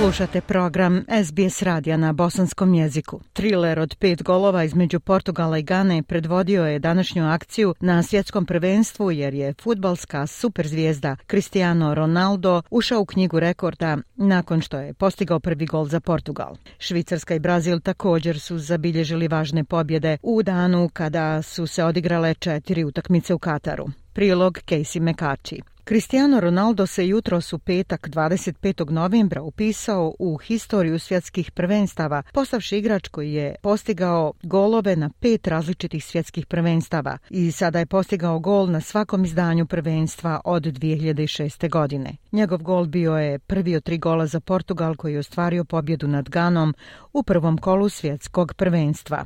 Slušate program SBS radija na bosanskom jeziku. Triler od pet golova između Portugala i Gane predvodio je današnju akciju na svjetskom prvenstvu jer je futbalska superzvijezda Cristiano Ronaldo ušao u knjigu rekorda nakon što je postigao prvi gol za Portugal. Švicarska i Brazil također su zabilježili važne pobjede u danu kada su se odigrale četiri utakmice u Kataru. Prilog Casey McCarthy. Cristiano Ronaldo se jutros u petak 25. novembra upisao u historiju svjetskih prvenstava, postavši igrač koji je postigao golove na pet različitih svjetskih prvenstava i sada je postigao gol na svakom izdanju prvenstva od 2006. godine. Njegov gol bio je prvi od tri gola za Portugal koji je ostvario pobjedu nad Ganom u prvom kolu svjetskog prvenstva.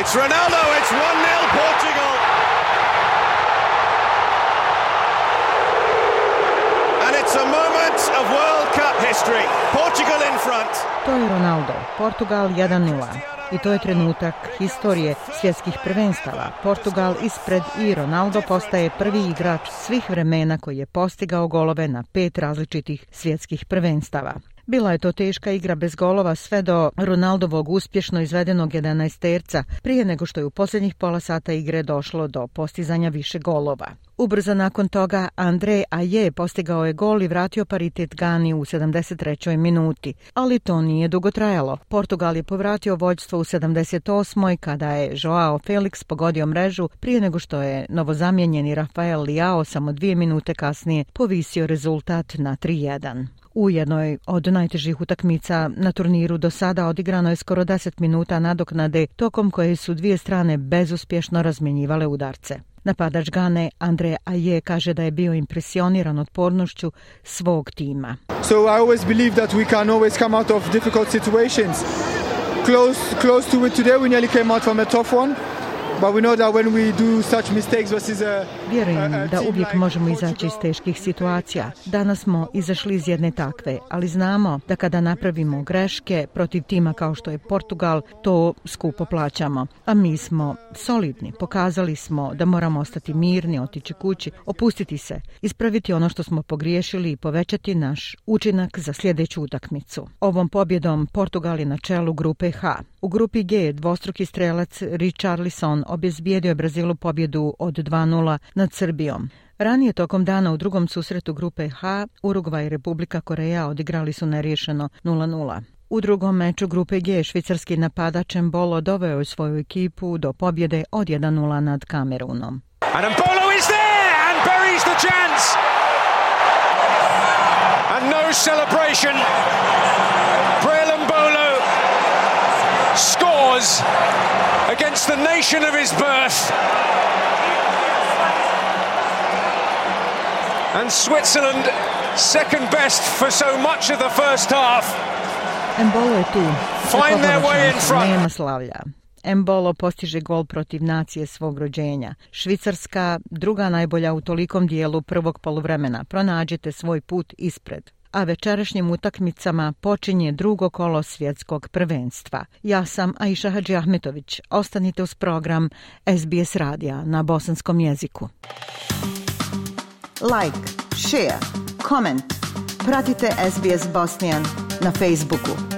It's Ronaldo, it's 1-0 Portugal. history. Portugal in front. To je Ronaldo, Portugal 1-0. I to je trenutak historije svjetskih prvenstava. Portugal ispred i Ronaldo postaje prvi igrač svih vremena koji je postigao golove na pet različitih svjetskih prvenstava. Bila je to teška igra bez golova sve do Ronaldovog uspješno izvedenog 11 terca, prije nego što je u posljednjih pola sata igre došlo do postizanja više golova. Ubrzo nakon toga Andre Aje postigao je gol i vratio paritet Gani u 73. minuti, ali to nije dugo trajalo. Portugal je povratio vođstvo u 78. kada je Joao Felix pogodio mrežu prije nego što je novozamijenjeni Rafael Liao samo dvije minute kasnije povisio rezultat na 3-1. U jednoj od najtežih utakmica na turniru do sada odigrano je skoro 10 minuta nadoknade tokom koje su dvije strane bezuspješno razmjenjivale udarce. Napadač Gane Andre Aje kaže da je bio impresioniran otpornošću svog tima. So I always believe that we can always come out of difficult situations. Vjerujem da uvijek možemo izaći iz teških situacija. Danas smo izašli iz jedne takve, ali znamo da kada napravimo greške protiv tima kao što je Portugal, to skupo plaćamo. A mi smo solidni, pokazali smo da moramo ostati mirni, otići kući, opustiti se, ispraviti ono što smo pogriješili i povećati naš učinak za sljedeću utakmicu. Ovom pobjedom Portugal je na čelu grupe H. U grupi G dvostruki strelac Richarlison obezbijedio Brazilu pobjedu od 2-0 nad Srbijom. Ranije tokom dana u drugom susretu grupe H Urugvaj i Republika Koreja odigrali su nerješeno 0-0. U drugom meču grupe G švicarski napadač Bolo doveo je svoju ekipu do pobjede od 1-0 nad Kamerunom. no Wales against the nation of his birth. And Switzerland second best for so much of the first half. Embolo je tu. Find their way in front. slavlja. Embolo postiže gol protiv nacije svog rođenja. Švicarska, druga najbolja u tolikom dijelu prvog poluvremena. Pronađete svoj put ispred a večerašnjim utakmicama počinje drugo kolo svjetskog prvenstva. Ja sam Aisha Hadži Ahmetović. Ostanite uz program SBS radija na bosanskom jeziku. Like, share, comment. Pratite SBS Bosnian na Facebooku.